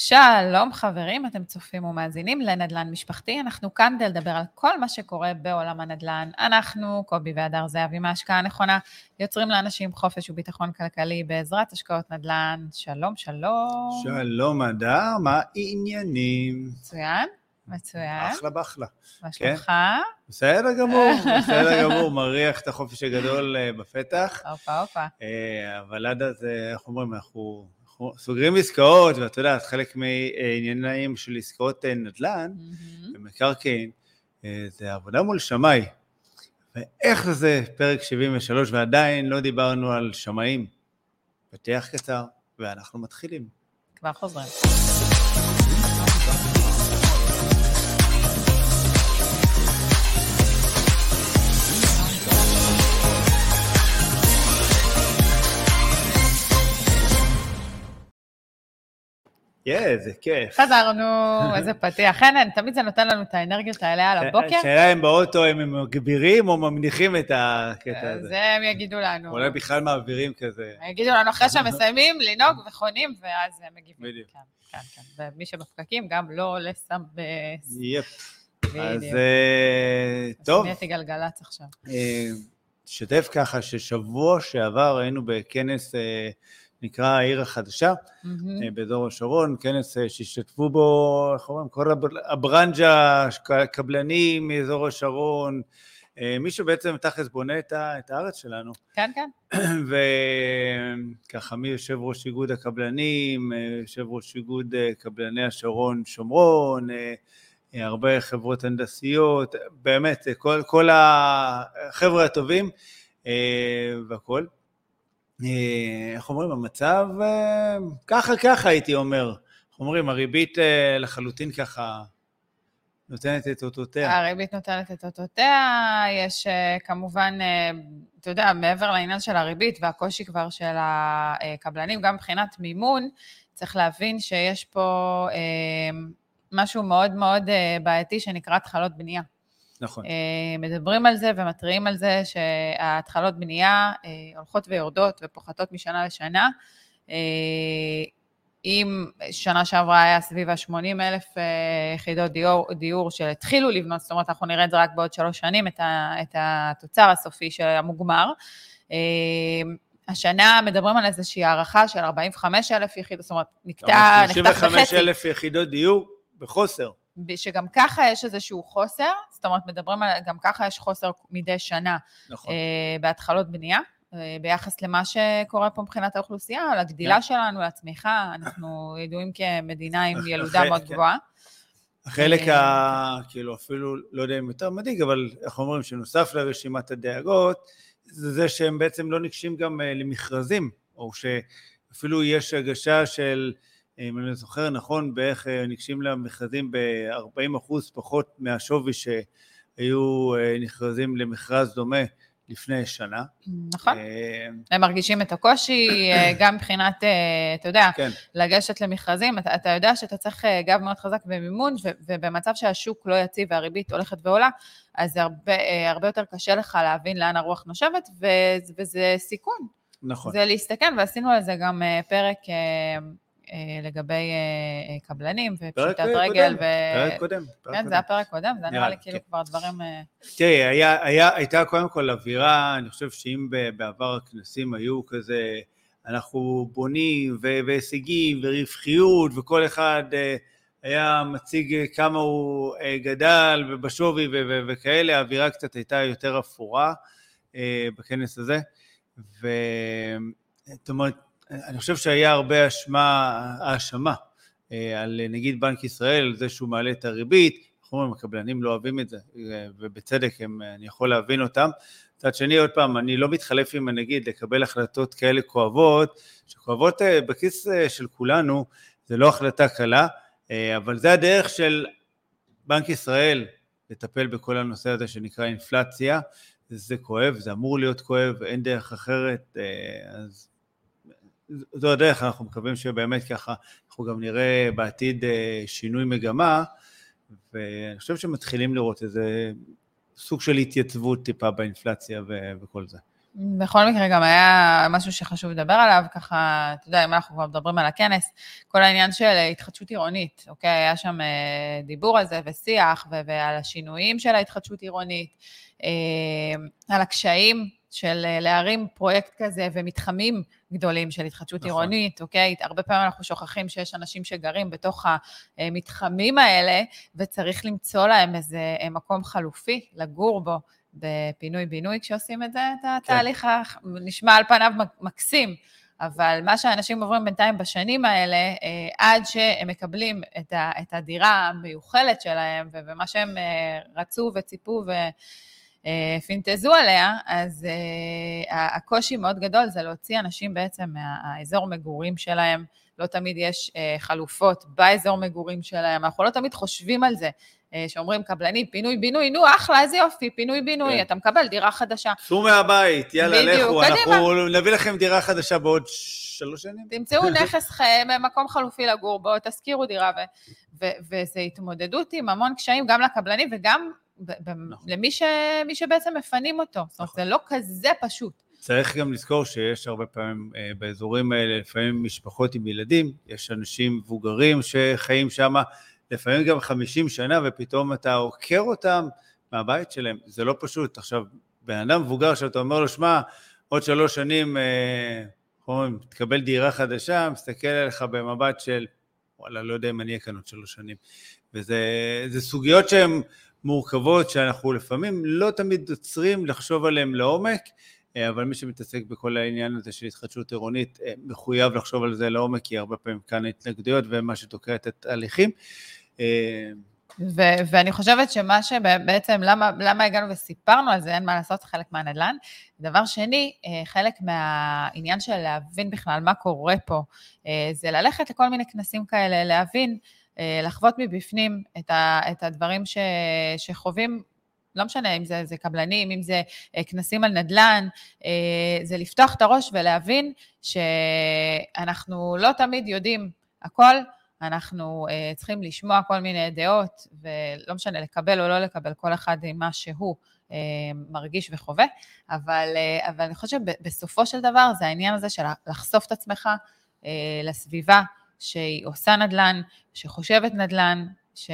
שלום חברים, אתם צופים ומאזינים לנדל"ן משפחתי. אנחנו כאן כדי לדבר על כל מה שקורה בעולם הנדל"ן. אנחנו, קובי והדר זהבי מההשקעה הנכונה, יוצרים לאנשים חופש וביטחון כלכלי בעזרת השקעות נדל"ן. שלום, שלום. שלום, הדר, מה העניינים? מצוין, מצוין. אחלה באחלה. מה כן. שלומך? בסדר גמור, בסדר גמור, מריח את החופש הגדול אה, בפתח. הופה, הופה. אה, אבל עד אז, אה, איך אומרים, אנחנו אנחנו סוגרים עסקאות, ואת יודעת, חלק מעניינים של עסקאות אה, נדל"ן, מהמם. במקרקעין, אה, זה עבודה מול שמאי. ואיך זה פרק 73 ועדיין לא דיברנו על שמאים. פתיח קצר, ואנחנו מתחילים. כבר חוזרים. יא, איזה כיף. חזרנו, איזה פתיח. אין, תמיד זה נותן לנו את האנרגיות האלה על הבוקר. השאלה אם באוטו הם מגבירים או מניחים את הקטע הזה. זה הם יגידו לנו. אולי בכלל מעבירים כזה. יגידו לנו אחרי שהם מסיימים לנהוג וחונים, ואז הם מגיבים. בדיוק. כן, כן, כן. ומי שבפקקים, גם לא לסמבס. יפ. אז. אה, טוב, נהייתי גלגלצ עכשיו. אה, שתף ככה ששבוע שעבר היינו בכנס אה, נקרא העיר החדשה. אה, באזור השרון, כנס אה, שהשתתפו בו, איך אומרים, כל הב- הברנז'ה, ק- קבלנים מאזור השרון, אה, מי שבעצם תכלס בונה את ה- את הארץ שלנו. כן, כן. וככה מיושב ראש איגוד הקבלנים, יושב ראש איגוד קבלני השרון שומרון, הרבה חברות הנדסיות, באמת, כל, כל החבר'ה הטובים והכול. אה, איך אומרים, המצב אה, ככה ככה הייתי אומר. איך אומרים, הריבית אה, לחלוטין ככה נותנת את אותותיה. הריבית נותנת את אותותיה, יש כמובן, אתה יודע, מעבר לעניין של הריבית והקושי כבר של הקבלנים, גם מבחינת מימון, צריך להבין שיש פה משהו מאוד מאוד בעייתי שנקרא התחלות בנייה. נכון. אה, מדברים על זה ומתריעים על זה שההתחלות בנייה אה, הולכות ויורדות ופוחתות משנה לשנה. אה, אם שנה שעברה היה סביב ה-80 אלף יחידות דיור, דיור שהתחילו לבנות, זאת אומרת, אנחנו נראה את זה רק בעוד שלוש שנים, את, ה, את התוצר הסופי של המוגמר. השנה מדברים על איזושהי הערכה של 45 אלף יחידות, זאת אומרת, נקטע, נחתך 35 בחצי. אלף יחידות דיור בחוסר. שגם ככה יש איזשהו חוסר, זאת אומרת, מדברים על, גם ככה יש חוסר מדי שנה נכון. אה, בהתחלות בנייה, אה, ביחס למה שקורה פה מבחינת האוכלוסייה, לגדילה כן. שלנו, לצמיחה, אנחנו ידועים כמדינה עם ילודה מאוד כן. גבוהה. החלק אה, ה... כאילו אפילו, לא יודע אם יותר מדאיג, אבל איך אומרים, שנוסף לרשימת הדאגות, זה זה שהם בעצם לא ניגשים גם אה, למכרזים, או שאפילו יש הגשה של, אם אני זוכר נכון, בערך אה, ניגשים למכרזים ב-40 אחוז פחות מהשווי שהיו אה, נכרזים למכרז דומה לפני שנה. נכון, אה, הם מרגישים את הקושי, גם מבחינת, אתה יודע, כן, לגשת למכרזים, אתה, אתה יודע שאתה צריך גב מאוד חזק במימון, ו, ובמצב שהשוק לא יציב והריבית הולכת ועולה, אז הרבה, הרבה יותר קשה לך להבין לאן הרוח נושבת, ו, וזה סיכון. נכון. זה להסתכן, ועשינו על זה גם פרק לגבי אה, אה, קבלנים ופשיטת רגל. קודם, פרק קודם. פרק כן, קודם. זה היה פרק קודם, זה נראה לי כן. כאילו כבר דברים... אה, תראי, הייתה קודם כל אווירה, אני חושב שאם בעבר הכנסים היו כזה, אנחנו בונים ו- והישגים ורווחיות, וכל אחד אה, היה מציג אה, כמה הוא אה, גדל ובשווי ו- ו- וכאלה, האווירה קצת הייתה יותר אפורה אה, בכנס הזה. זאת אומרת, אני חושב שהיה הרבה אשמה, האשמה אה, על נגיד בנק ישראל, זה שהוא מעלה את הריבית, איך אומרים, הקבלנים לא אוהבים את זה, ובצדק הם, אני יכול להבין אותם. מצד שני, עוד פעם, אני לא מתחלף עם הנגיד לקבל החלטות כאלה כואבות, שכואבות אה, בכיס אה, של כולנו, זה לא החלטה קלה, אבל זה הדרך של בנק ישראל לטפל בכל הנושא הזה שנקרא אינפלציה. זה כואב, זה אמור להיות כואב, אין דרך אחרת, אז זו הדרך, אנחנו מקווים שבאמת ככה, אנחנו גם נראה בעתיד אה, שינוי מגמה, ואני חושב שמתחילים לראות איזה סוג של התייצבות טיפה באינפלציה ו- וכל זה. בכל מקרה גם היה משהו שחשוב לדבר עליו, ככה, אתה יודע, אם אנחנו כבר מדברים על הכנס, כל העניין של התחדשות עירונית, אוקיי? היה שם אה, דיבור על זה ושיח ועל השינויים של ההתחדשות עירונית, אה, על הקשיים של אה, להרים פרויקט כזה ומתחמים גדולים של התחדשות נכון. עירונית, אוקיי? הרבה פעמים אנחנו שוכחים שיש אנשים שגרים בתוך המתחמים האלה, וצריך למצוא להם איזה מקום חלופי לגור בו. בפינוי-בינוי כשעושים את זה, את כן. התהליך כן. נשמע על פניו מקסים, אבל מה שאנשים עוברים בינתיים בשנים האלה, אה, עד שהם מקבלים את, ה, את הדירה המיוחלת שלהם, ומה שהם אה, רצו וציפו ופינטזו עליה, אז אה, הקושי מאוד גדול זה להוציא אנשים בעצם מהאזור מגורים שלהם. לא תמיד יש חלופות באזור מגורים שלהם, אנחנו לא תמיד חושבים על זה. אה, שאומרים קבלנים, פינוי-בינוי, נו אחלה, איזה יופי, פינוי-בינוי, כן. אתה מקבל דירה חדשה. צאו מהבית, יאללה, בדיוק, לכו, קדימה. אנחנו נביא לכם דירה חדשה בעוד שלוש שנים. תמצאו נכס, מקום חלופי לגור בו, תשכירו דירה, וזו התמודדות עם המון קשיים, גם לקבלנים וגם נכון. למי ש, שבעצם מפנים אותו. זאת אומרת, נכון. זה לא כזה פשוט. צריך גם לזכור שיש הרבה פעמים אה, באזורים האלה, לפעמים משפחות עם ילדים, יש אנשים מבוגרים שחיים שם, לפעמים גם 50 שנה, ופתאום אתה עוקר אותם מהבית שלהם. זה לא פשוט. עכשיו, בן אדם מבוגר שאתה אומר לו, שמע, עוד שלוש שנים, אה, אומרים, תקבל דירה חדשה, מסתכל עליך במבט של, וואלה, לא יודע אם אני אהיה כאן עוד שלוש שנים. וזה סוגיות שהן מורכבות, שאנחנו לפעמים לא תמיד עוצרים לחשוב עליהן לעומק, אה, אבל מי שמתעסק בכל העניין הזה של התחדשות עירונית אה, מחויב לחשוב על זה לעומק, כי הרבה פעמים כאן התנגדויות ומה שתוקע את התהליכים. ו- ואני חושבת שמה שבעצם, למה, למה הגענו וסיפרנו על זה, אין מה לעשות, חלק מהנדל"ן. דבר שני, אה, חלק מהעניין של להבין בכלל מה קורה פה, אה, זה ללכת לכל מיני כנסים כאלה, להבין, אה, לחוות מבפנים את, ה, את הדברים ש, שחווים לא משנה אם זה, זה קבלנים, אם זה כנסים על נדל"ן, זה לפתוח את הראש ולהבין שאנחנו לא תמיד יודעים הכל, אנחנו צריכים לשמוע כל מיני דעות, ולא משנה, לקבל או לא לקבל, כל אחד עם מה שהוא מרגיש וחווה, אבל, אבל אני חושבת שבסופו של דבר זה העניין הזה של לחשוף את עצמך לסביבה שהיא עושה נדל"ן, שחושבת נדל"ן, ש...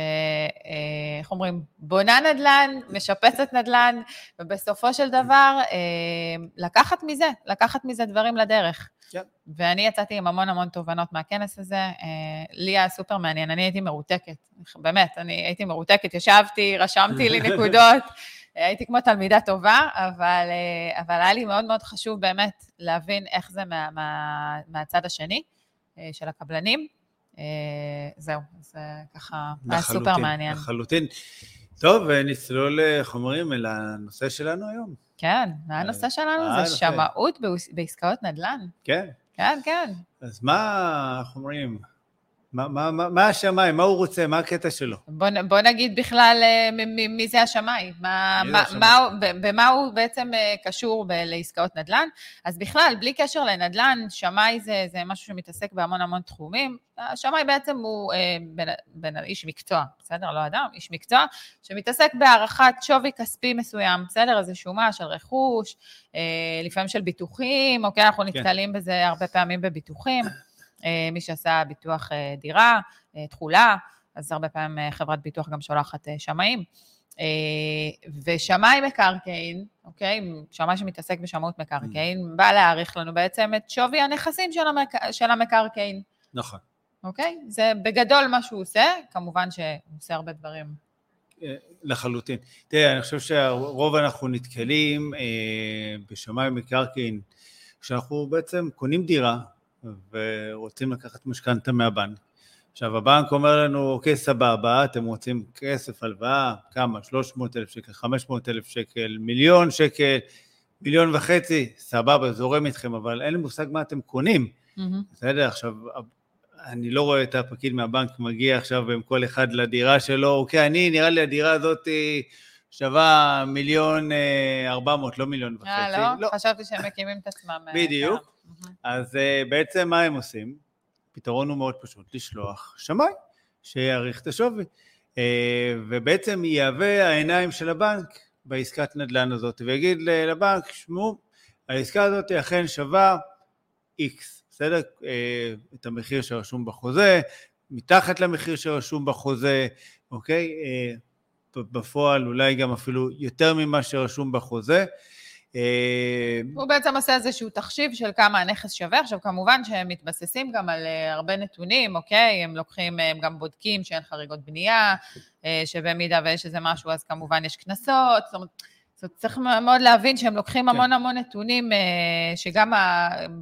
איך אומרים, בונה נדל"ן, משפצת נדל"ן, ובסופו של דבר לקחת מזה, לקחת מזה דברים לדרך. כן. ואני יצאתי עם המון המון תובנות מהכנס הזה. אה, לי היה סופר מעניין, אני הייתי מרותקת, באמת, אני הייתי מרותקת, ישבתי, רשמתי לי נקודות, הייתי כמו תלמידה טובה, אבל, אה, אבל היה לי מאוד מאוד חשוב באמת להבין איך זה מה, מה, מהצד השני אה, של הקבלנים. זהו, זה ככה היה סופר מעניין. לחלוטין. טוב, נצלול, איך אומרים, אל הנושא שלנו היום. כן, מה הנושא שלנו? זה שמאות בעסקאות נדל"ן. כן. כן, כן. אז מה, איך אומרים, מה, מה, מה, מה השמאי? מה הוא רוצה? מה הקטע שלו? בוא, בוא נגיד בכלל אה, מ, מי זה השמאי, מה, מה, מה, במה הוא בעצם אה, קשור ב, לעסקאות נדל"ן. אז בכלל, בלי קשר לנדל"ן, שמאי זה, זה משהו שמתעסק בהמון המון תחומים. השמאי בעצם הוא אה, בין איש מקצוע, בסדר? לא אדם, איש מקצוע, שמתעסק בהערכת שווי כספי מסוים, בסדר? איזה שומה של רכוש, אה, לפעמים של ביטוחים, אוקיי? אנחנו כן. נתקלים. בזה הרבה פעמים בביטוחים. אה, מי שעשה ביטוח אה, דירה, אה, תכולה, אז הרבה פעמים חברת ביטוח גם שולחת שמאים. ושמאי מקרקעין, אוקיי, שמאי שמתעסק בשמאות מקרקעין, mm. בא להעריך לנו בעצם את שווי הנכסים של, המק... של המקרקעין. נכון. אוקיי? זה בגדול מה שהוא עושה, כמובן שהוא עושה הרבה דברים. לחלוטין. תראה, אני חושב שהרוב אנחנו נתקלים בשמאי מקרקעין, כשאנחנו בעצם קונים דירה, ורוצים לקחת משכנתה מהבנק. עכשיו הבנק אומר לנו, אוקיי, סבבה, אתם רוצים כסף, הלוואה, כמה? 300 אלף שקל, 500 אלף שקל, מיליון שקל, מיליון וחצי, סבבה, זורם איתכם, אבל אין לי מושג מה אתם קונים. Mm-hmm. בסדר, עכשיו, אני לא רואה את הפקיד מהבנק מגיע עכשיו עם כל אחד לדירה שלו, אוקיי, אני, נראה לי הדירה הזאת שווה מיליון אה, ארבע מאות, לא מיליון וחצי. אה, לא? לא? חשבתי שהם מקימים את עצמם. אה, בדיוק. אז uh, בעצם מה הם עושים? הפתרון הוא מאוד פשוט, לשלוח שמאי שיעריך את השווי. Uh, ובעצם יהווה העיניים של הבנק בעסקת נדל"ן הזאת, ויגיד לבנק, שמעו, העסקה הזאת אכן שווה X, בסדר? אה, את המחיר שרשום בחוזה, מתחת למחיר שרשום בחוזה, אוקיי? אה, בפועל אולי גם אפילו יותר ממה שרשום בחוזה. אה, הוא בעצם עושה איזשהו תחשיב של כמה הנכס שווה. עכשיו, כמובן שהם מתבססים גם על הרבה נתונים, אוקיי? הם לוקחים, הם גם בודקים שאין חריגות בנייה, שבמידה ויש איזה משהו, אז כמובן יש קנסות. זאת אומרת, צריך מאוד להבין שהם לוקחים כן. המון המון נתונים, שגם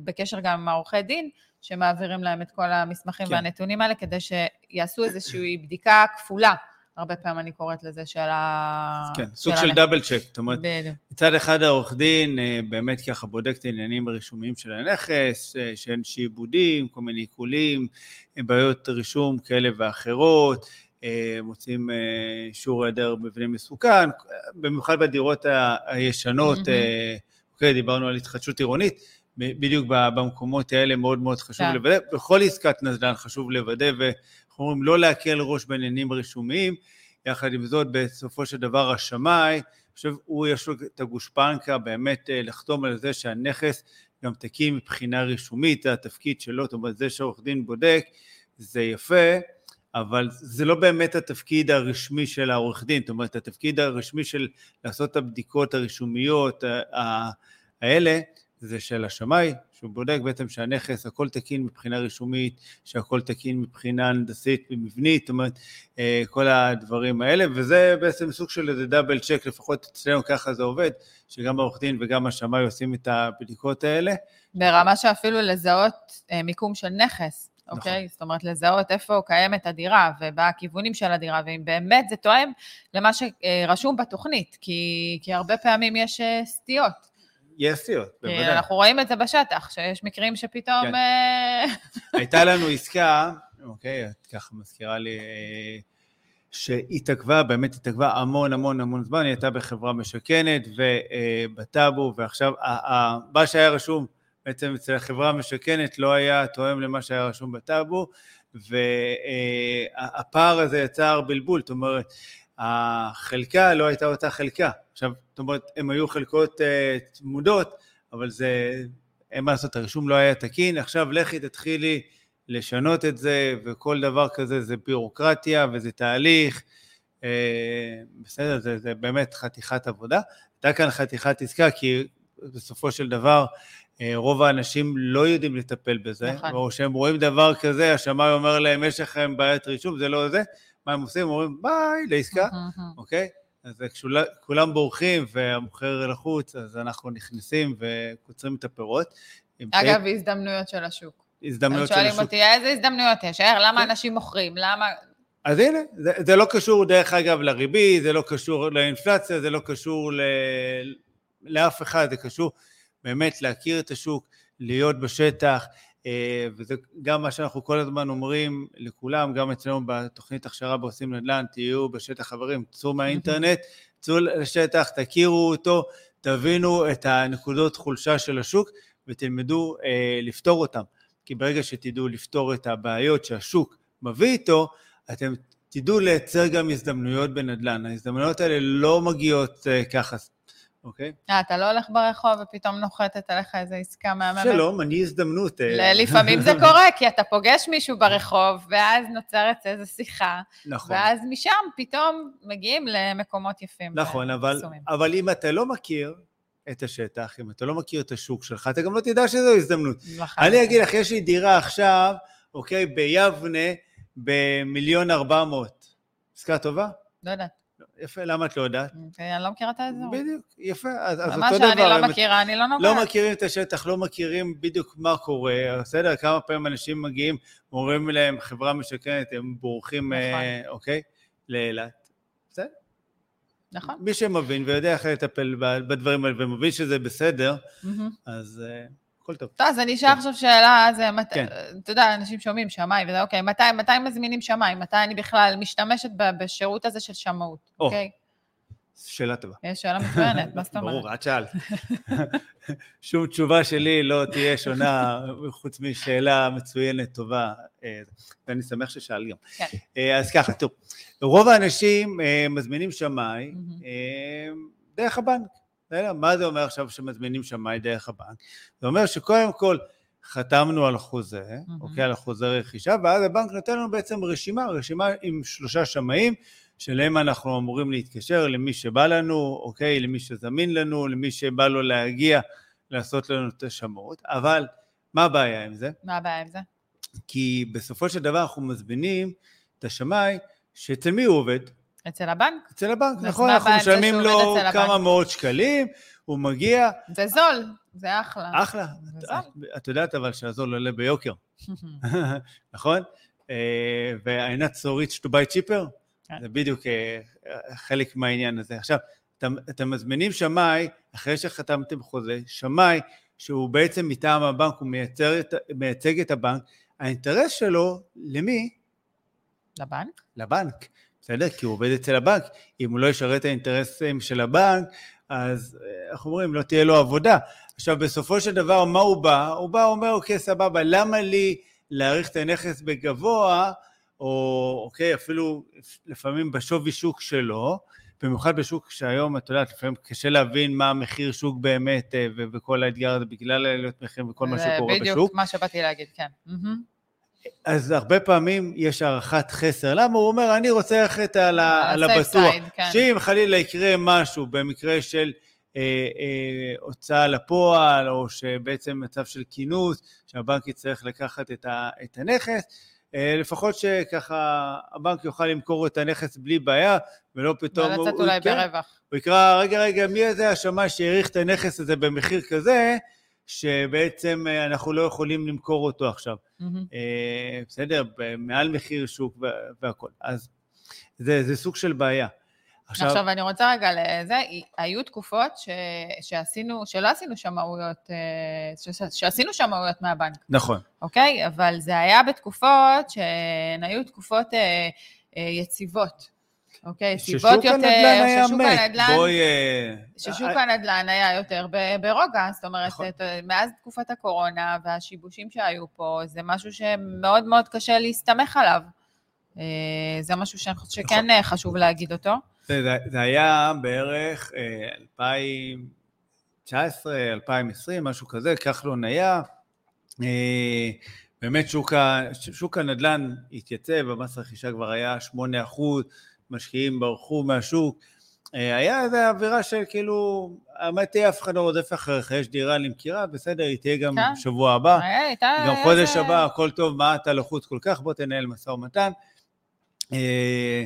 בקשר גם עם העורכי דין, שמעבירים להם את כל המסמכים כן. והנתונים האלה, כדי שיעשו איזושהי בדיקה כפולה. הרבה פעמים אני קוראת לזה של ה... כן, סוג של דאבל צ'ק. זאת אומרת, מצד אחד העורך דין אה, באמת ככה בודק את העניינים הרישומיים של הנכס, אה, שאין שעבודים, כל מיני עיקולים, אה, בעיות רישום כאלה ואחרות, מוצאים אישור היעדר מבנה מסוכן, במיוחד בדירות הישנות, אוקיי, דיברנו על התחדשות עירונית, בדיוק במקומות האלה מאוד מאוד חשוב כן. לוודא. בכל עסקת נדל"ן חשוב לוודא, ואנחנו אומרים לא להקל ראש בעניינים רשומיים. יחד עם זאת, בסופו של דבר השמאי, אני חושב, הוא יש לו את הגושפנקה באמת אה, לחתום על זה שהנכס גם תקין מבחינה רישומית, זה התפקיד שלו, זאת אומרת, זה שעורך דין בודק, זה יפה, אבל זה לא באמת התפקיד הרשמי של העורך דין, זאת אומרת, התפקיד הרשמי של לעשות את הבדיקות הרישומיות האלה, זה של השמאי, שהוא בודק בעצם שהנכס הכל תקין מבחינה רישומית, שהכל תקין מבחינה הנדסית ומבנית, זאת אומרת, אה, כל הדברים האלה, וזה בעצם סוג של איזה דאבל צ'ק, לפחות אצלנו ככה זה עובד, שגם העורך דין וגם השמאי עושים את הבדיקות האלה. ברמה שאפילו לזהות אה, מיקום של נכס. נכון. אוקיי? זאת אומרת, לזהות איפה קיימת הדירה ובכיוונים של הדירה, ואם באמת זה תואם למה שרשום בתוכנית, כי, כי הרבה פעמים יש אה, סטיות. יש סטיות, בוודאי. אנחנו רואים את זה בשטח, שיש מקרים שפתאום... כן. אה, הייתה לנו עסקה, אוקיי, את ככה מזכירה לי, אה, שהתעכבה, באמת התעכבה המון המון המון זמן, היא הייתה בחברה משכנת ובטאבו, ועכשיו, מה שהיה רשום בעצם אצל החברה המשכנת לא היה תואם למה שהיה רשום בטאבו, והפער הזה יצר בלבול, זאת אומרת, החלקה לא הייתה אותה חלקה. עכשיו, זאת אומרת, הן היו חלקות uh, צמודות, אבל זה, אין מה לעשות, הרישום לא היה תקין, עכשיו לכי תתחילי לשנות את זה, וכל דבר כזה זה ביורוקרטיה וזה תהליך. Uh, בסדר, זה, זה באמת חתיכת עבודה. הייתה כאן חתיכת עסקה, כי בסופו של דבר, uh, רוב האנשים לא יודעים לטפל בזה, נכון. או שהם רואים דבר כזה, השמאי אומר להם, יש לכם בעיית רישום, זה לא זה, מה הם עושים? אומרים ביי לעסקה, אוקיי? אז כשכולם בורחים והמוכר לחוץ, אז אנחנו נכנסים וקוצרים את הפירות. אגב. הזדמנויות של השוק. הזדמנויות של השוק. שואלים אותי, איזה הזדמנויות יש? למה כן. אנשים מוכרים? למה... אז הנה, זה, זה לא קשור דרך אגב לריבית, זה לא קשור לאינפלציה, זה לא קשור ל... לאף אחד, זה קשור באמת להכיר את השוק, להיות בשטח, וזה גם מה שאנחנו כל הזמן אומרים לכולם, גם אצלנו בתוכנית הכשרה בעושים נדל"ן, תהיו בשטח חברים, צאו מהאינטרנט, צאו לשטח, תכירו אותו, תבינו את הנקודות חולשה של השוק ותלמדו אה, לפתור אותם. כי ברגע שתדעו לפתור את הבעיות שהשוק מביא איתו, אתם תדעו לייצר גם הזדמנויות בנדל"ן. ההזדמנויות האלה לא מגיעות אה, ככה אוקיי? אה, אתה לא הולך ברחוב ופתאום נוחתת עליך איזו עסקה מהממת? שלום, אני הזדמנות. אה. לפעמים זה קורה, כי אתה פוגש מישהו ברחוב, ואז נוצרת איזו שיחה. נכון. ואז משם פתאום מגיעים למקומות יפים. נכון, אבל, אבל אם אתה לא מכיר את השטח, אם אתה לא מכיר את השוק שלך, אתה גם לא תדע שזו הזדמנות. נכון. אני אגיד לך, יש לי דירה עכשיו, אוקיי, ביבנה, במיליון ארבע מאות. עסקה טובה? לא יודעת. יפה, למה את לא יודעת? אוקיי, אני לא מכירה את האזור. בדיוק, יפה, אז, אז אותו דבר. מה שאני לא מכירה, אני לא נוגעת. לא מכירים את השטח, לא מכירים בדיוק מה קורה, בסדר? כמה פעמים אנשים מגיעים, אומרים להם, חברה משכנת, הם בורחים, נכון. אה, אוקיי? לאילת. בסדר? נכון. מי שמבין ויודע איך לטפל בדברים האלה ומבין שזה בסדר, אז... אה, הכל טוב. טוב, אז אני אשאל כן. עכשיו שאלה, זה, כן. אתה יודע, אנשים שומעים שמאי, וזה אוקיי, מתי, מתי מזמינים שמאי? מתי אני בכלל משתמשת בשירות הזה של שמאות, אוקיי? שאלה טובה. יש שאלה מצוינת, מה זאת אומרת? ברור, את שאלת. שום תשובה שלי לא תהיה שונה, חוץ משאלה מצוינת, טובה, אה, ואני שמח ששאל גם. כן. אה, אז ככה, טוב, רוב האנשים אה, מזמינים שמאי דרך הבנק. מה זה אומר עכשיו שמזמינים שמאי דרך הבנק? זה אומר שקודם כל חתמנו על חוזה, מהמם. אוקיי, על החוזה רכישה, ואז הבנק נותן לנו בעצם רשימה, רשימה עם שלושה שמאים, שלהם אנחנו אמורים להתקשר למי שבא לנו, אוקיי, למי שזמין לנו, למי שבא לו להגיע לעשות לנו את השמאות, אבל מה הבעיה עם זה? מה הבעיה עם זה? כי בסופו של דבר אנחנו מזמינים את השמאי, שאצל מי הוא עובד? אצל הבנק? אצל הבנק, נכון? אנחנו משלמים לו כמה? מאות שקלים, הוא מגיע, זה זול, זה אחלה. אחלה. זה את- את יודעת אבל שהזול עולה ביוקר, נכון? אה, so rich to buy cheaper, כן. זה בדיוק אה, חלק מהעניין הזה. עכשיו, אתם, אתם מזמינים שמאי, אחרי שחתמתם חוזה, שמאי שהוא בעצם מטעם הבנק, הוא מייצר את, מייצג את הבנק, האינטרס שלו, למי? לבנק? לבנק, בסדר? כי הוא עובד אצל הבנק. אם הוא לא ישרת את האינטרסים של הבנק, אז אה, איך אומרים, לא תהיה לו עבודה. עכשיו, בסופו של דבר, מה הוא בא? הוא בא, אומר, אוקיי, סבבה, למה לי להעריך את הנכס בגבוה, או אוקיי, אפילו לפעמים בשווי שוק שלו, במיוחד בשוק שהיום, את יודעת, לפעמים קשה להבין מה המחיר שוק באמת, אה, וכל האתגר הזה בגלל עליות מחירים וכל מה זה שקורה בשוק. בדיוק מה שבאתי להגיד, כן. מהמם. אז הרבה פעמים יש הערכת חסר. למה? הוא אומר, אני רוצה ללכת על, ה- על הבטוח. side, כן. שאם חלילה יקרה משהו במקרה של אה, אה, הוצאה לפועל, או שבעצם מצב של כינוס, שהבנק יצטרך לקחת את, ה- את הנכס, אה, לפחות שככה הבנק יוכל למכור את הנכס בלי בעיה, ולא פתאום... ולצאת אולי כן, ברווח. הוא יקרא, רגע, רגע, מי זה השמאי שהעריך את הנכס הזה במחיר כזה, שבעצם אה, אנחנו לא יכולים למכור אותו עכשיו. אה, בסדר, מעל מחיר שוק וה- והכל. אז זה, זה סוג של בעיה. עכשיו, עכשיו, אני רוצה רגע לזה, היו תקופות ש, שעשינו, שלא עשינו שמאויות, אה, ש, שעשינו שמאויות מהבנק, נכון, אוקיי? אבל זה היה בתקופות שהן היו תקופות אה, אה, יציבות, אוקיי? ששוק יותר, הנדל"ן היה ששוק מת. הנדל"ן, בואי... אה, ששוק אה, הנדל"ן היה יותר ברוגע, זאת אומרת, נכון. מאז תקופת הקורונה והשיבושים שהיו פה, זה משהו שמאוד מאוד קשה להסתמך עליו. אה, זה משהו שאני חושבת שכן נכון. אה, חשוב להגיד אותו. זה, זה- היה בערך אה, 2019, 2020, משהו כזה, כחלון היה. אה, באמת שוק, ה, שוק הנדל"ן התייצב, המס רכישה כבר היה 8 אחוז, משקיעים ברחו מהשוק. אה, היה איזו אווירה של כאילו, האמת היא, אף אחד לא רודף אחריך, יש דירה למכירה, בסדר, היא תהיה גם כן. שבוע הבא. היה- הייתה גם חודש איזה- הבא, הכל טוב, מה אתה לחוץ כל כך, בוא תנהל משא ומתן. אה,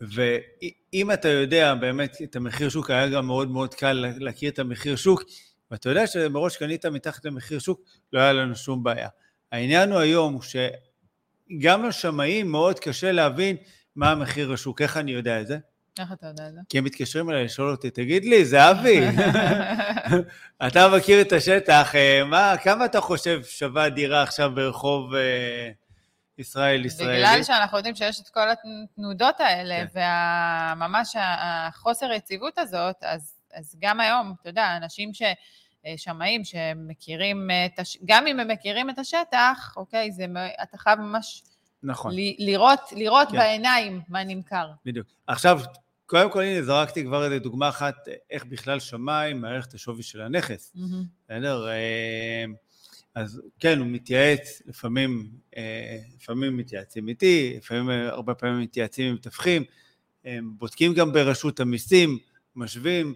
ואם אתה יודע באמת את המחיר שוק, היה גם מאוד מאוד קל להכיר את המחיר שוק, ואתה יודע שמראש קנית מתחת למחיר שוק, לא היה לנו שום בעיה. העניין הוא היום שגם לשמאים מאוד קשה להבין מה המחיר השוק, איך אני יודע את זה? איך אתה יודע את זה? כי הם מתקשרים אליי לשאול אותי, תגיד לי, זהבי, אתה מכיר את השטח, אה, מה, כמה אתה חושב שווה דירה עכשיו ברחוב אה, ישראל ישראלי? בגלל שאנחנו יודעים שיש את כל התנודות האלה, כן. וממש החוסר יציבות הזאת, אז, אז גם היום, אתה יודע, אנשים ש... שמאים שמכירים את הש... גם אם הם מכירים את השטח, אוקיי, זה, אתה חייב ממש נכון, ל... לראות, לראות כן. בעיניים מה נמכר. בדיוק. עכשיו, קודם כל, הנה, זרקתי כבר איזה דוגמה אחת, איך בכלל שמאי מערכת השווי של הנכס. בסדר? אה, אז כן, הוא מתייעץ, לפעמים, אה, לפעמים מתייעצים איתי, לפעמים, אה, הרבה פעמים מתייעצים עם מתווכים, בודקים גם ברשות המיסים, משווים.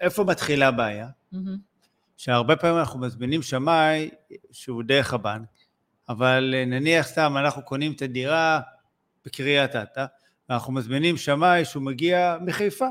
איפה מתחילה הבעיה? מהמם. שהרבה פעמים אנחנו מזמינים שמאי שהוא דרך הבנק, אבל אה, נניח סתם אנחנו קונים את הדירה בקריית אתא, ואנחנו מזמינים שמאי שהוא מגיע מחיפה.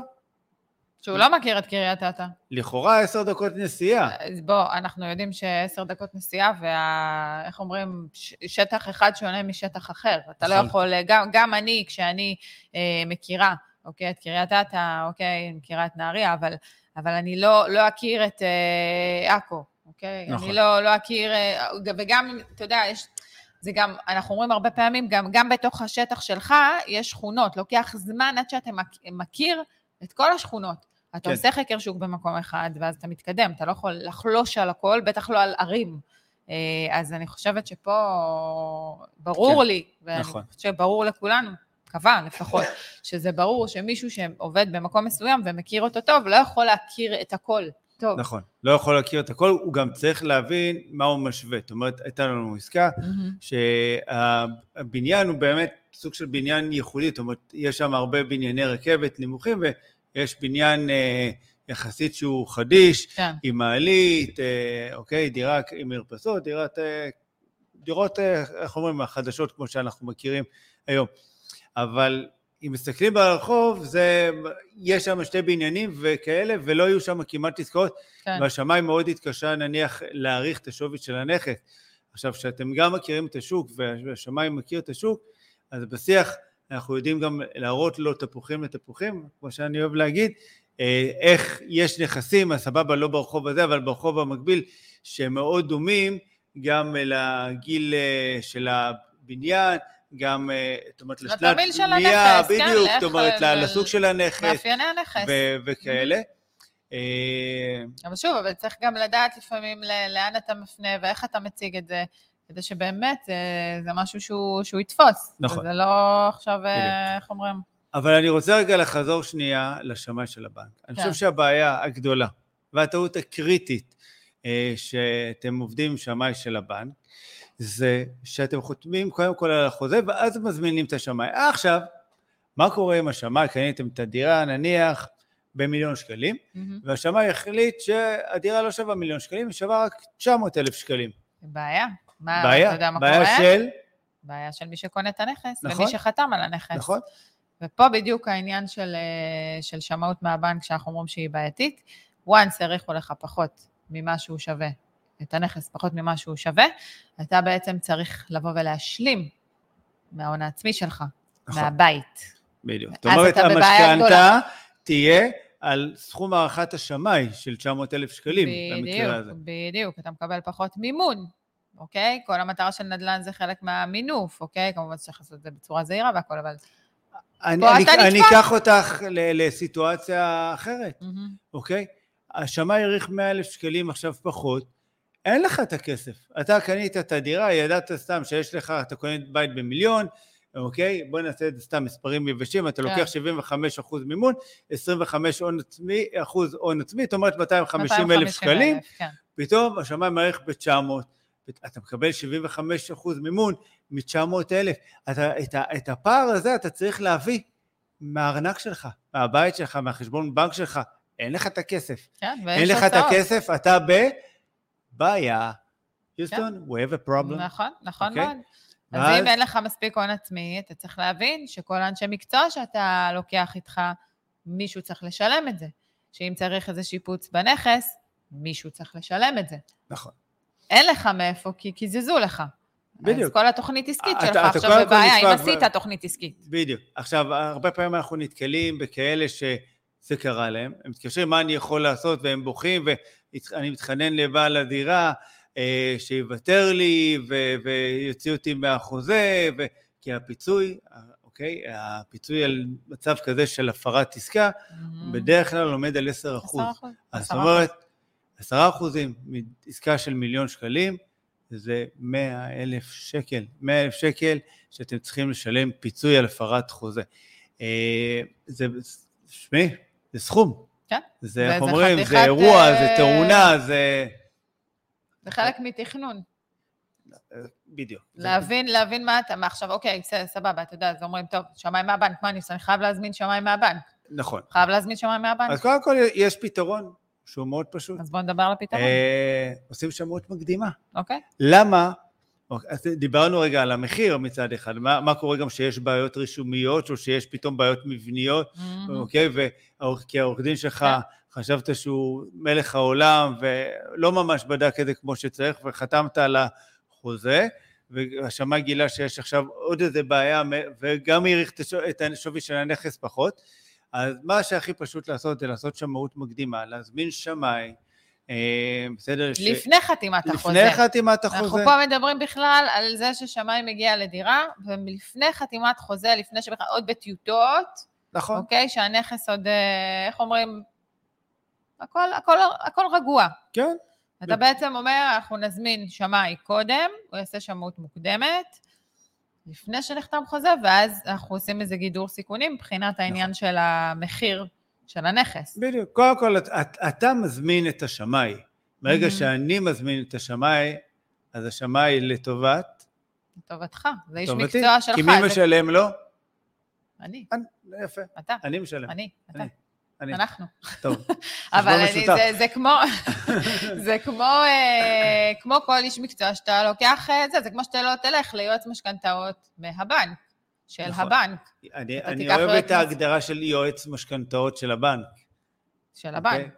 שהוא לא מכיר את קריית אתא. לכאורה עשר דקות נסיעה. אז בוא, אנחנו יודעים שעשר דקות נסיעה, וה... איך אומרים, שטח אחד שונה משטח אחר. אתה לא נכון. יכול, גם, גם אני, כשאני אה, מכירה, אוקיי, את קריית אתא, אוקיי, אני מכירה את נהריה, אבל, אבל אני לא, לא אכיר את אה, עכו, אוקיי? נכון. אני לא, לא אכיר, אה, וגם, אתה יודע, יש... זה גם, אנחנו אומרים הרבה פעמים, גם, גם בתוך השטח שלך יש שכונות, לוקח זמן עד שאתה מכ- מכיר את כל השכונות. אתה כן. עושה חקר שוק במקום אחד, ואז אתה מתקדם, אתה לא יכול לחלוש על הכל, בטח לא על ערים. אה, אז אני חושבת שפה ברור כן, לי, ואני נכון. חושבת שברור לכולנו, מקווה לפחות, שזה ברור שמישהו שעובד במקום מסוים ומכיר אותו טוב, לא יכול להכיר את הכל. טוב. נכון, לא יכול להכיר את הכל, הוא גם צריך להבין מה הוא משווה. זאת אומרת, הייתה לנו עסקה Mm-hmm. שהבניין הוא באמת סוג של בניין ייחודי, זאת אומרת, יש שם הרבה בנייני רכבת נמוכים, ויש בניין אה, יחסית שהוא חדיש, כן. עם מעלית, אה, אוקיי, דירה עם מרפסות, דירת, אה, דירות, אה, איך אומרים, החדשות כמו שאנחנו מכירים היום. אבל אם מסתכלים ברחוב, זה, יש שם שתי בניינים וכאלה, ולא היו שם כמעט עסקאות, כן. והשמאי מאוד התקשה נניח להעריך את השווי של הנכס. עכשיו, כשאתם גם מכירים את השוק והשמאי מכיר את השוק, אז בשיח אנחנו יודעים גם להראות לו תפוחים לתפוחים, כמו שאני אוהב להגיד, אה, איך יש נכסים, אז סבבה, לא ברחוב הזה, אבל ברחוב המקביל, שהם מאוד דומים גם לגיל אה, של הבניין, גם, אה, זאת אומרת, לתמהיל של בנייה, כן, בדיוק, זאת אומרת, ל- לסוג של הנכס מאפייני הנכס. וכאלה. אה, אבל שוב, אבל צריך גם לדעת לפעמים לאן אתה מפנה ואיך אתה מציג את זה, כדי שבאמת זה, זה משהו שהוא, שהוא יתפוס. נכון. זה לא עכשיו, אה. איך אומרים? אבל אני רוצה רגע לחזור שנייה לשמאי של הבנק. אני כן. חושב שהבעיה הגדולה והטעות הקריטית אה, שאתם עובדים עם שמאי של הבנק, זה שאתם חותמים קודם כל על החוזה ואז מזמינים את השמאי. עכשיו, מה קורה עם השמאי? קניתם את הדירה נניח במיליון שקלים, מהמם. והשמאי החליט שהדירה לא שווה מיליון שקלים, היא שווה רק 900 אלף שקלים. בעיה. מה, אתה בעיה, יודע מה בעיה קורה? של, בעיה של מי שקונה את הנכס, נכון. ומי שחתם על הנכס. נכון? ופה בדיוק העניין של, אה, של שמאות מהבנק, שאנחנו אומרים שהיא בעייתית. once העריכו לך פחות ממה שהוא שווה, את הנכס פחות ממה שהוא שווה, אתה בעצם צריך לבוא ולהשלים מההון העצמי שלך, נכון. מהבית. בדיוק. זאת אומרת, המשכנתה. תהיה על סכום הערכת השמאי של 900 אלף שקלים במקרה הזה. בדיוק, אתה מקבל פחות מימון, אוקיי? כל המטרה של נדל"ן זה חלק מהמינוף, אוקיי? כמובן שצריך לעשות את זה בצורה זהירה והכל, אבל... אני, אני, אני. אקח אותך לסיטואציה אחרת, מהמם. אוקיי? השמאי העריך 100 אלף שקלים עכשיו פחות, אין לך את הכסף. אתה קנית את הדירה, ידעת סתם שיש לך, אתה קונה בית במיליון, אוקיי? בוא נעשה את זה סתם מספרים יבשים, אתה כן. לוקח 75 אחוז מימון, 25 הון עצמי, אחוז הון עצמי, זאת אומרת 250 אלף שקלים, 250,000, כן. פתאום השמאי מעריך ב-900, אתה מקבל 75 אחוז מימון מ-900 אלף. אתה, את, את הפער הזה אתה צריך להביא מהארנק שלך, מהבית שלך, מהחשבון בנק שלך. אין לך את הכסף. כן, ויש אין לך את הוצאות. הכסף, אתה בבעיה. יוסטון, we have a problem. נכון, נכון אוקיי? מאוד. אז ואז- אם אין לך מספיק הון עצמי, אתה צריך להבין שכל האנשי מקצוע שאתה לוקח איתך, מישהו צריך לשלם את זה. שאם צריך איזה שיפוץ בנכס, מישהו צריך לשלם את זה. נכון. אין לך מאיפה, כי קיזזו לך. בדיוק. אז כל התוכנית עסקית אתה- שלך אתה עכשיו בבעיה, אם נספג עשית תוכנית עסקית. בדיוק. עכשיו, הרבה פעמים אנחנו נתקלים בכאלה שזה קרה להם, הם מתקשרים, מה אני יכול לעשות, והם בוכים, ואני מתחנן לבעל הדירה אה, שיוותר לי ו- ויוציא אותי מהחוזה, ו... כי הפיצוי, אוקיי, הפיצוי על מצב כזה של הפרת עסקה, בדרך כלל עומד על 10 אחוז. 10%. אז זאת 10%. אומרת, 10 אחוזים מעסקה של מיליון שקלים, זה 100 אלף שקל. 100 אלף שקל שאתם צריכים לשלם פיצוי על הפרת חוזה. אה, זה, שמי, זה סכום. כן. זה, איך אומרים, זה אירוע, אה, זה תאונה, זה... זה חלק מתכנון. בדיוק. זה- להבין, להבין מה אתה, מה עכשיו, אוקיי, סבבה, אתה יודע, אז אומרים, טוב, שמאי מהבנק, מה אני עושה? אני חייב להזמין שמאי מהבנק. נכון. חייב להזמין שמאי מהבנק. אז קודם כל יש פתרון שהוא מאוד פשוט. אז בואו נדבר על הפתרון, אה, עושים שמאות מקדימה. אוקיי? למה? אוקיי, דיברנו רגע על המחיר מצד אחד, מה, מה קורה גם שיש בעיות רישומיות או שיש פתאום בעיות מבניות, מהמם. אוקיי? והעורך- כי העורך דין שלך כן. חשבת שהוא מלך העולם ולא ממש בדק את זה כמו שצריך וחתמת על החוזה, והשמאי גילה שיש עכשיו עוד איזה בעיה וגם העריך את השווי של הנכס פחות, אז מה שהכי פשוט לעשות זה לעשות שמאות מקדימה, להזמין שמאי, אה, בסדר? ש- לפני חתימת החוזה. לפני חתימת אנחנו החוזה. פה מדברים בכלל על זה ששמאי מגיע לדירה, ולפני חתימת חוזה, לפני שבכלל, עוד בטיוטות, נכון. אוקיי? שהנכס עוד, אה, איך אומרים? הכל, הכל, הכל רגוע. כן. אתה בעצם אומר, אנחנו נזמין שמאי קודם, הוא יעשה שמאות מוקדמת, לפני שנחתם חוזה, ואז אנחנו עושים איזה גידור סיכונים מבחינת העניין של המחיר של הנכס. בדיוק. קודם כל, את, את, אתה מזמין את השמאי. ברגע Mhm. שאני מזמין את השמאי, אז השמאי לטובת, לטובתך, זה איש טובתי. מקצוע שלך. כי מי זה- משלם לו? אני, אני, יפה, אתה, אני משלם. אני, אתה, אני. אני. אנחנו. טוב. אבל חשבון אני. זה, זה כמו, זה כמו, אה, כמו כל איש מקצוע שאתה לוקח את זה, זה כמו שאתה לא תלך ליועץ משכנתאות מהבנק, של נכון. הבנק, אני, אני אוהב את ההגדרה של יועץ משכנתאות של הבנק. של הבנק, אוקיי?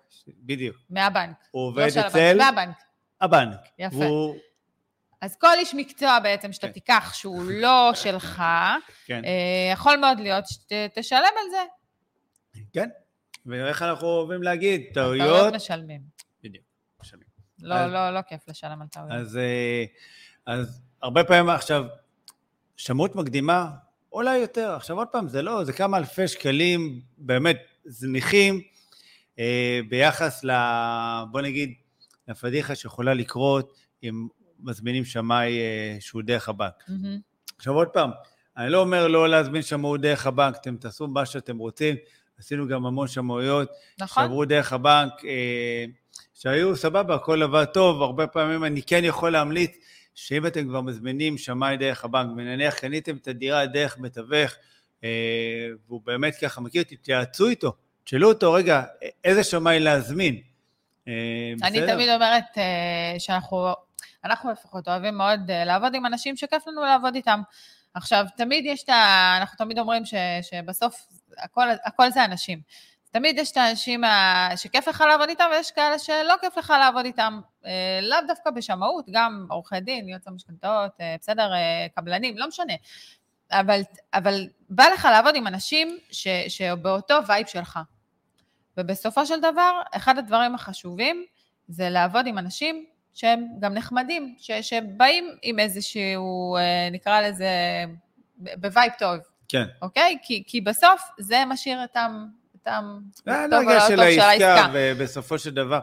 בדיוק. מהבנק. הוא לא עובד של הבנק, אצל מהבנק. הבנק. יפה. והוא, אז כל איש מקצוע בעצם שאתה כן. תיקח שהוא לא שלך, כן, אה, יכול מאוד להיות שתשלם על זה. כן. ואיך אנחנו אוהבים להגיד, טעויות טעויות, משלמים. בדיוק, משלמים. לא, אז- לא, לא כיף לשלם על טעויות. אז, אה, אז הרבה פעמים עכשיו, שמאות מקדימה עולה יותר. עכשיו עוד פעם, זה לא, זה כמה אלפי שקלים באמת זניחים אה, ביחס ל... בוא נגיד, לפדיחה שיכולה לקרות אם מזמינים שמאי אה, שהוא דרך הבנק. מהמם. עכשיו עוד פעם, אני לא אומר לא להזמין שמאות דרך הבנק, אתם תעשו מה שאתם רוצים, עשינו גם המון שמאויות נכון? שעברו דרך הבנק, אה, שהיו סבבה, הכל עבד טוב, הרבה פעמים אני כן יכול להמליץ שאם אתם כבר מזמינים שמאי דרך הבנק, ונניח קניתם את הדירה דרך מתווך, אה, והוא באמת ככה מכיר, תתייעצו איתו, תשאלו אותו, רגע, איזה שמאי להזמין. אה, אני בסדר? תמיד אומרת אה, שאנחנו, אנחנו לפחות אוהבים מאוד אה, לעבוד עם אנשים שכיף לנו לעבוד איתם. עכשיו, תמיד יש את ה... אנחנו תמיד אומרים ש, שבסוף הכל, הכל זה אנשים. תמיד יש את האנשים שכיף לך לעבוד איתם, ויש כאלה שלא כיף לך לעבוד איתם. אה, לאו דווקא בשמאות, גם עורכי דין, יועץ המשכנתאות, אה, בסדר, אה, קבלנים, לא משנה. אבל, אבל בא לך לעבוד עם אנשים ש, שבאותו וייב שלך. ובסופו של דבר, אחד הדברים החשובים זה לעבוד עם אנשים שהם גם נחמדים, ש, שבאים עם איזשהו, נקרא לזה, ב vibe טוב, כן. אוקיי? כי, כי בסוף זה משאיר אותם, אותם זה טוב האנרגיה של לא העסקה. ובסופו של דבר...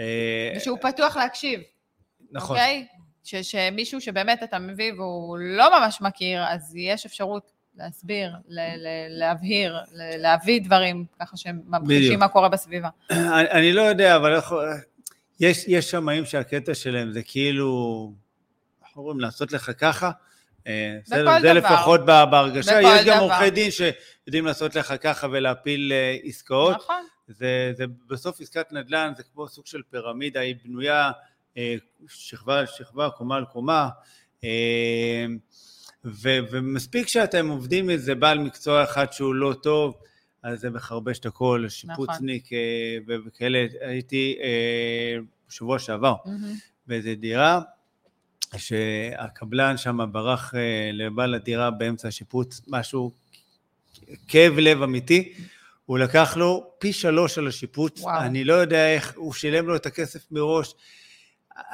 אה, ושהוא פתוח להקשיב, נכון. אוקיי? ש, שמישהו שבאמת אתה מביא והוא לא ממש מכיר, אז יש אפשרות להסביר, ל, ל, להבהיר, ל, להביא דברים ככה שהם בדיוק. ממחישים מה קורה בסביבה. אני, אני לא יודע, אבל יש שמאים שהקטע שלהם זה כאילו, איך אומרים, לעשות לך ככה. אה, בסדר, זה דבר. לפחות בהרגשה. יש גם. עורכי דין שיודעים לעשות לך ככה ולהפיל אה, עסקאות. נכון. זה, זה בסוף עסקת נדל"ן, זה כמו סוג של פירמידה, היא בנויה אה, שכבה על שכבה, קומה על קומה. ו, ומספיק שאתם עובדים איזה בעל מקצוע אחד שהוא לא טוב, אז זה מחרבש את הכל, שיפוצניק ו- וכאלה. הייתי בשבוע שעבר מהמם. באיזה דירה, שהקבלן שם ברח אה, לבעל הדירה באמצע השיפוץ, משהו, כאב לב אמיתי. הוא לקח לו פי שלוש על השיפוץ, וואו. אני לא יודע איך, הוא שילם לו את הכסף מראש.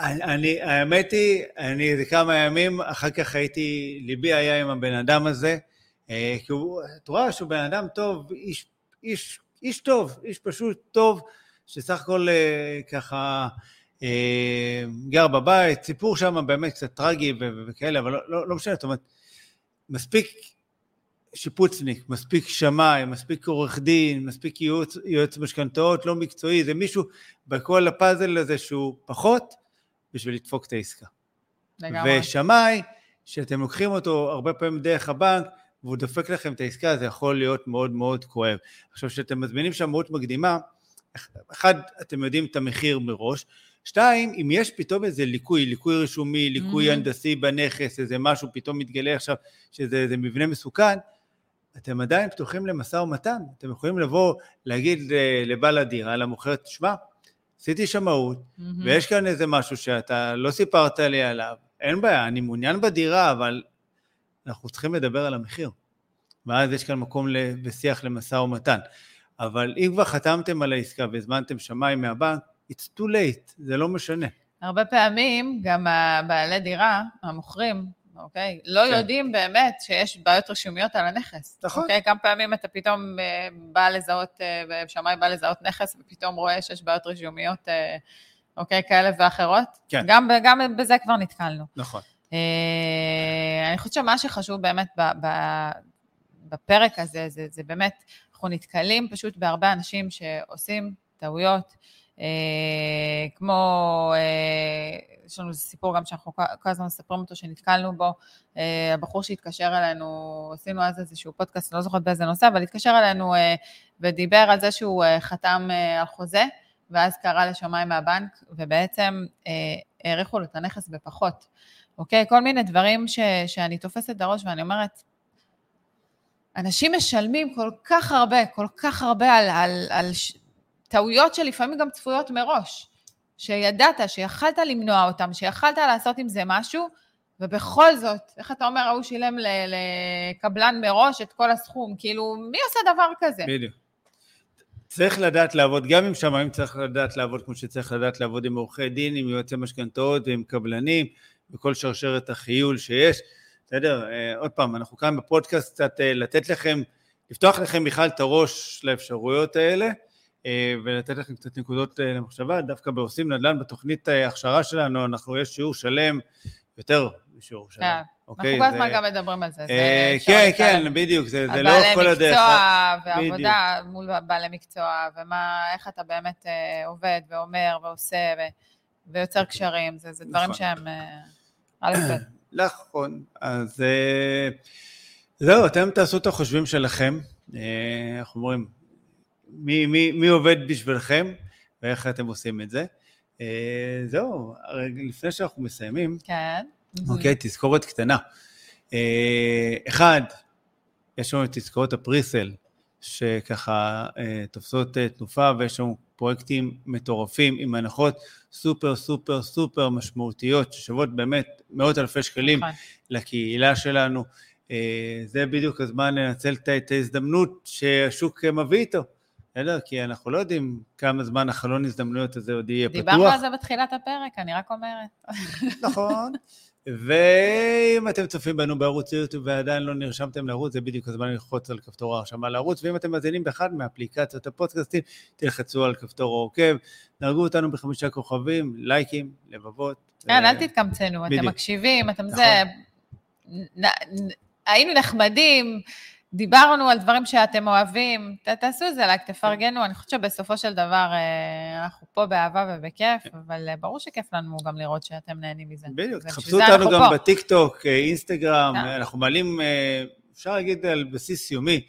אני, האמת היא, אני איזה כמה ימים, אחר כך הייתי, ליבי היה עם הבן אדם הזה, אה, כי הוא, את רואה שהוא בן אדם טוב, איש, איש, איש טוב, איש פשוט טוב, שסך הכל אה, ככה גר בבית, סיפור שם באמת קצת טרגי וכאלה, אבל לא, לא, לא משנה, זאת אומרת, מספיק שיפוצניק, מספיק שמאי, מספיק עורך דין, מספיק יועץ, יועץ משכנתאות לא מקצועי, זה מישהו בכל הפאזל הזה שהוא פחות בשביל לדפוק את העסקה. לגמרי. ושמאי, שאתם לוקחים אותו הרבה פעמים דרך הבנק, והוא דופק לכם את העסקה, זה יכול להיות מאוד מאוד כואב. עכשיו, כשאתם מזמינים שמאות מקדימה, אחד, אתם יודעים את המחיר מראש, שתיים, אם יש פתאום איזה ליקוי, ליקוי רישומי, ליקוי Mhm. הנדסי בנכס, איזה משהו פתאום מתגלה עכשיו, שזה מבנה מסוכן, אתם עדיין פתוחים למשא ומתן. אתם יכולים לבוא, להגיד ל- לבעל הדירה, למוכרת, שמע, עשיתי שמאות, מהמם. ויש כאן איזה משהו שאתה לא סיפרת לי עליו, אין בעיה, אני מעוניין בדירה, אבל אנחנו צריכים לדבר על המחיר. ואז יש כאן מקום ל- ושיח למשא ומתן. אבל אם כבר חתמתם על העסקה והזמנתם שמאי מהבנק, it's too late, זה לא משנה. הרבה פעמים גם הבעלי דירה, המוכרים, אוקיי, לא כן. יודעים באמת שיש בעיות רשומיות על הנכס. נכון. אוקיי, כמה פעמים אתה פתאום אה, בא לזהות, אה, שמאי בא לזהות נכס, ופתאום רואה שיש בעיות רשומיות, אה, אוקיי, כאלה ואחרות. כן. גם, גם בזה כבר נתקלנו. נכון. אה, אני חושבת שמה שחשוב באמת ב- ב- בפרק הזה, זה, זה באמת, אנחנו נתקלים פשוט בהרבה אנשים שעושים טעויות, כמו, אה, יש לנו סיפור גם שאנחנו כל- הזמן מספרים אותו, שנתקלנו בו, אה, הבחור שהתקשר אלינו, עשינו אז איזשהו פודקאסט, לא זוכרת באיזה נושא, אבל התקשר אלינו אה, ודיבר על זה שהוא אה, חתם אה, על חוזה, ואז קרא לשמיים מהבנק, ובעצם אה, העריכו לו את הנכס בפחות. אוקיי? כל מיני דברים ש, שאני תופסת את הראש ואני אומרת, אנשים משלמים כל כך הרבה, כל כך הרבה על, על, על. טעויות שלפעמים גם צפויות מראש, שידעת, שיכלת למנוע אותם, שיכלת לעשות עם זה משהו, ובכל זאת, איך אתה אומר, ההוא שילם לקבלן מראש את כל הסכום, כאילו, מי עושה דבר כזה? בדיוק. צריך לדעת לעבוד, גם עם שמאים צריך לדעת לעבוד כמו שצריך לדעת לעבוד עם עורכי דין, עם יועצי משכנתאות ועם קבלנים, וכל שרשרת החיול שיש. בסדר? אה, עוד פעם, אנחנו כאן בפודקאסט קצת אה, לתת לכם, לפתוח לכם בכלל את הראש לאפשרויות האלה, ולתת לכם קצת נקודות אה, למחשבה. דווקא בעושים נדל"ן, בתוכנית אה, ההכשרה שלנו, אנחנו, יש שיעור שלם, יותר משיעור שלם. כן. אוקיי? אנחנו כל הזמן גם מדברים על זה. אה, כן. כן, בדיוק, זה זה על לא כל בעלי הדרך. מקצוע בדיוק. ועבודה מול בעלי מקצוע, ומה, איך אתה באמת אה, עובד ואומר ועושה ו- ויוצר קשרים, זה, זה דברים נכון. שהם אה, א' ב'. נכון, אז אה, זהו, אתם תעשו את החושבים שלכם, אה, איך אומרים, מי, מי, מי עובד בשבילכם ואיך אתם עושים את זה. אה, זהו, לפני שאנחנו מסיימים, כן. אוקיי, תזכורת קטנה. אה, אחד, יש לנו את תזכורות הפריסל, שככה אה, תופסות אה, תנופה, ויש לנו פרויקטים מטורפים עם הנחות סופר סופר סופר משמעותיות, ששוות באמת מאות אלפי שקלים נכון. לקהילה שלנו. אה, זה בדיוק הזמן לנצל את ההזדמנות שהשוק מביא איתו. בסדר? כי אנחנו לא יודעים כמה זמן החלון הזדמנויות הזה עוד יהיה פתוח. דיברנו על זה בתחילת הפרק, אני רק אומרת. נכון. ואם אתם צופים בנו בערוץ יוטיוב ועדיין לא נרשמתם לערוץ, זה בדיוק הזמן ללחוץ על כפתור ההרשמה לערוץ, ואם אתם מאזינים באחד מאפליקציות הפודקאסטים, תלחצו על כפתור העוקב, דרגו אותנו בחמישה כוכבים, לייקים, לבבות. כן, אל תתקמצנו, אתם. מקשיבים, אתם נכון. זה... נ- נ- היינו נחמדים, דיברנו על דברים שאתם אוהבים, ת- תעשו את זה לייק, תפרגנו, אני חושבת שבסופו של דבר אה, אנחנו פה באהבה ובכיף, אבל אה, ברור שכיף לנו גם לראות שאתם נהנים מזה. בדיוק, תחפשו אותנו גם פה. בטיקטוק, אה, אינסטגרם, כן. אנחנו מעלים, אפשר להגיד על בסיס יומי,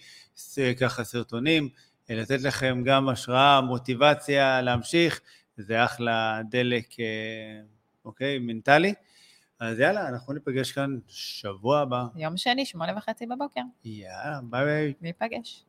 ככה סרטונים, לתת לכם גם השראה, מוטיבציה להמשיך, זה אחלה דלק, אוקיי, מנטלי. אז יאללה, אנחנו ניפגש כאן שבוע הבא. יום שני, שמונה וחצי בבוקר, יאללה, ביי ביי. ניפגש.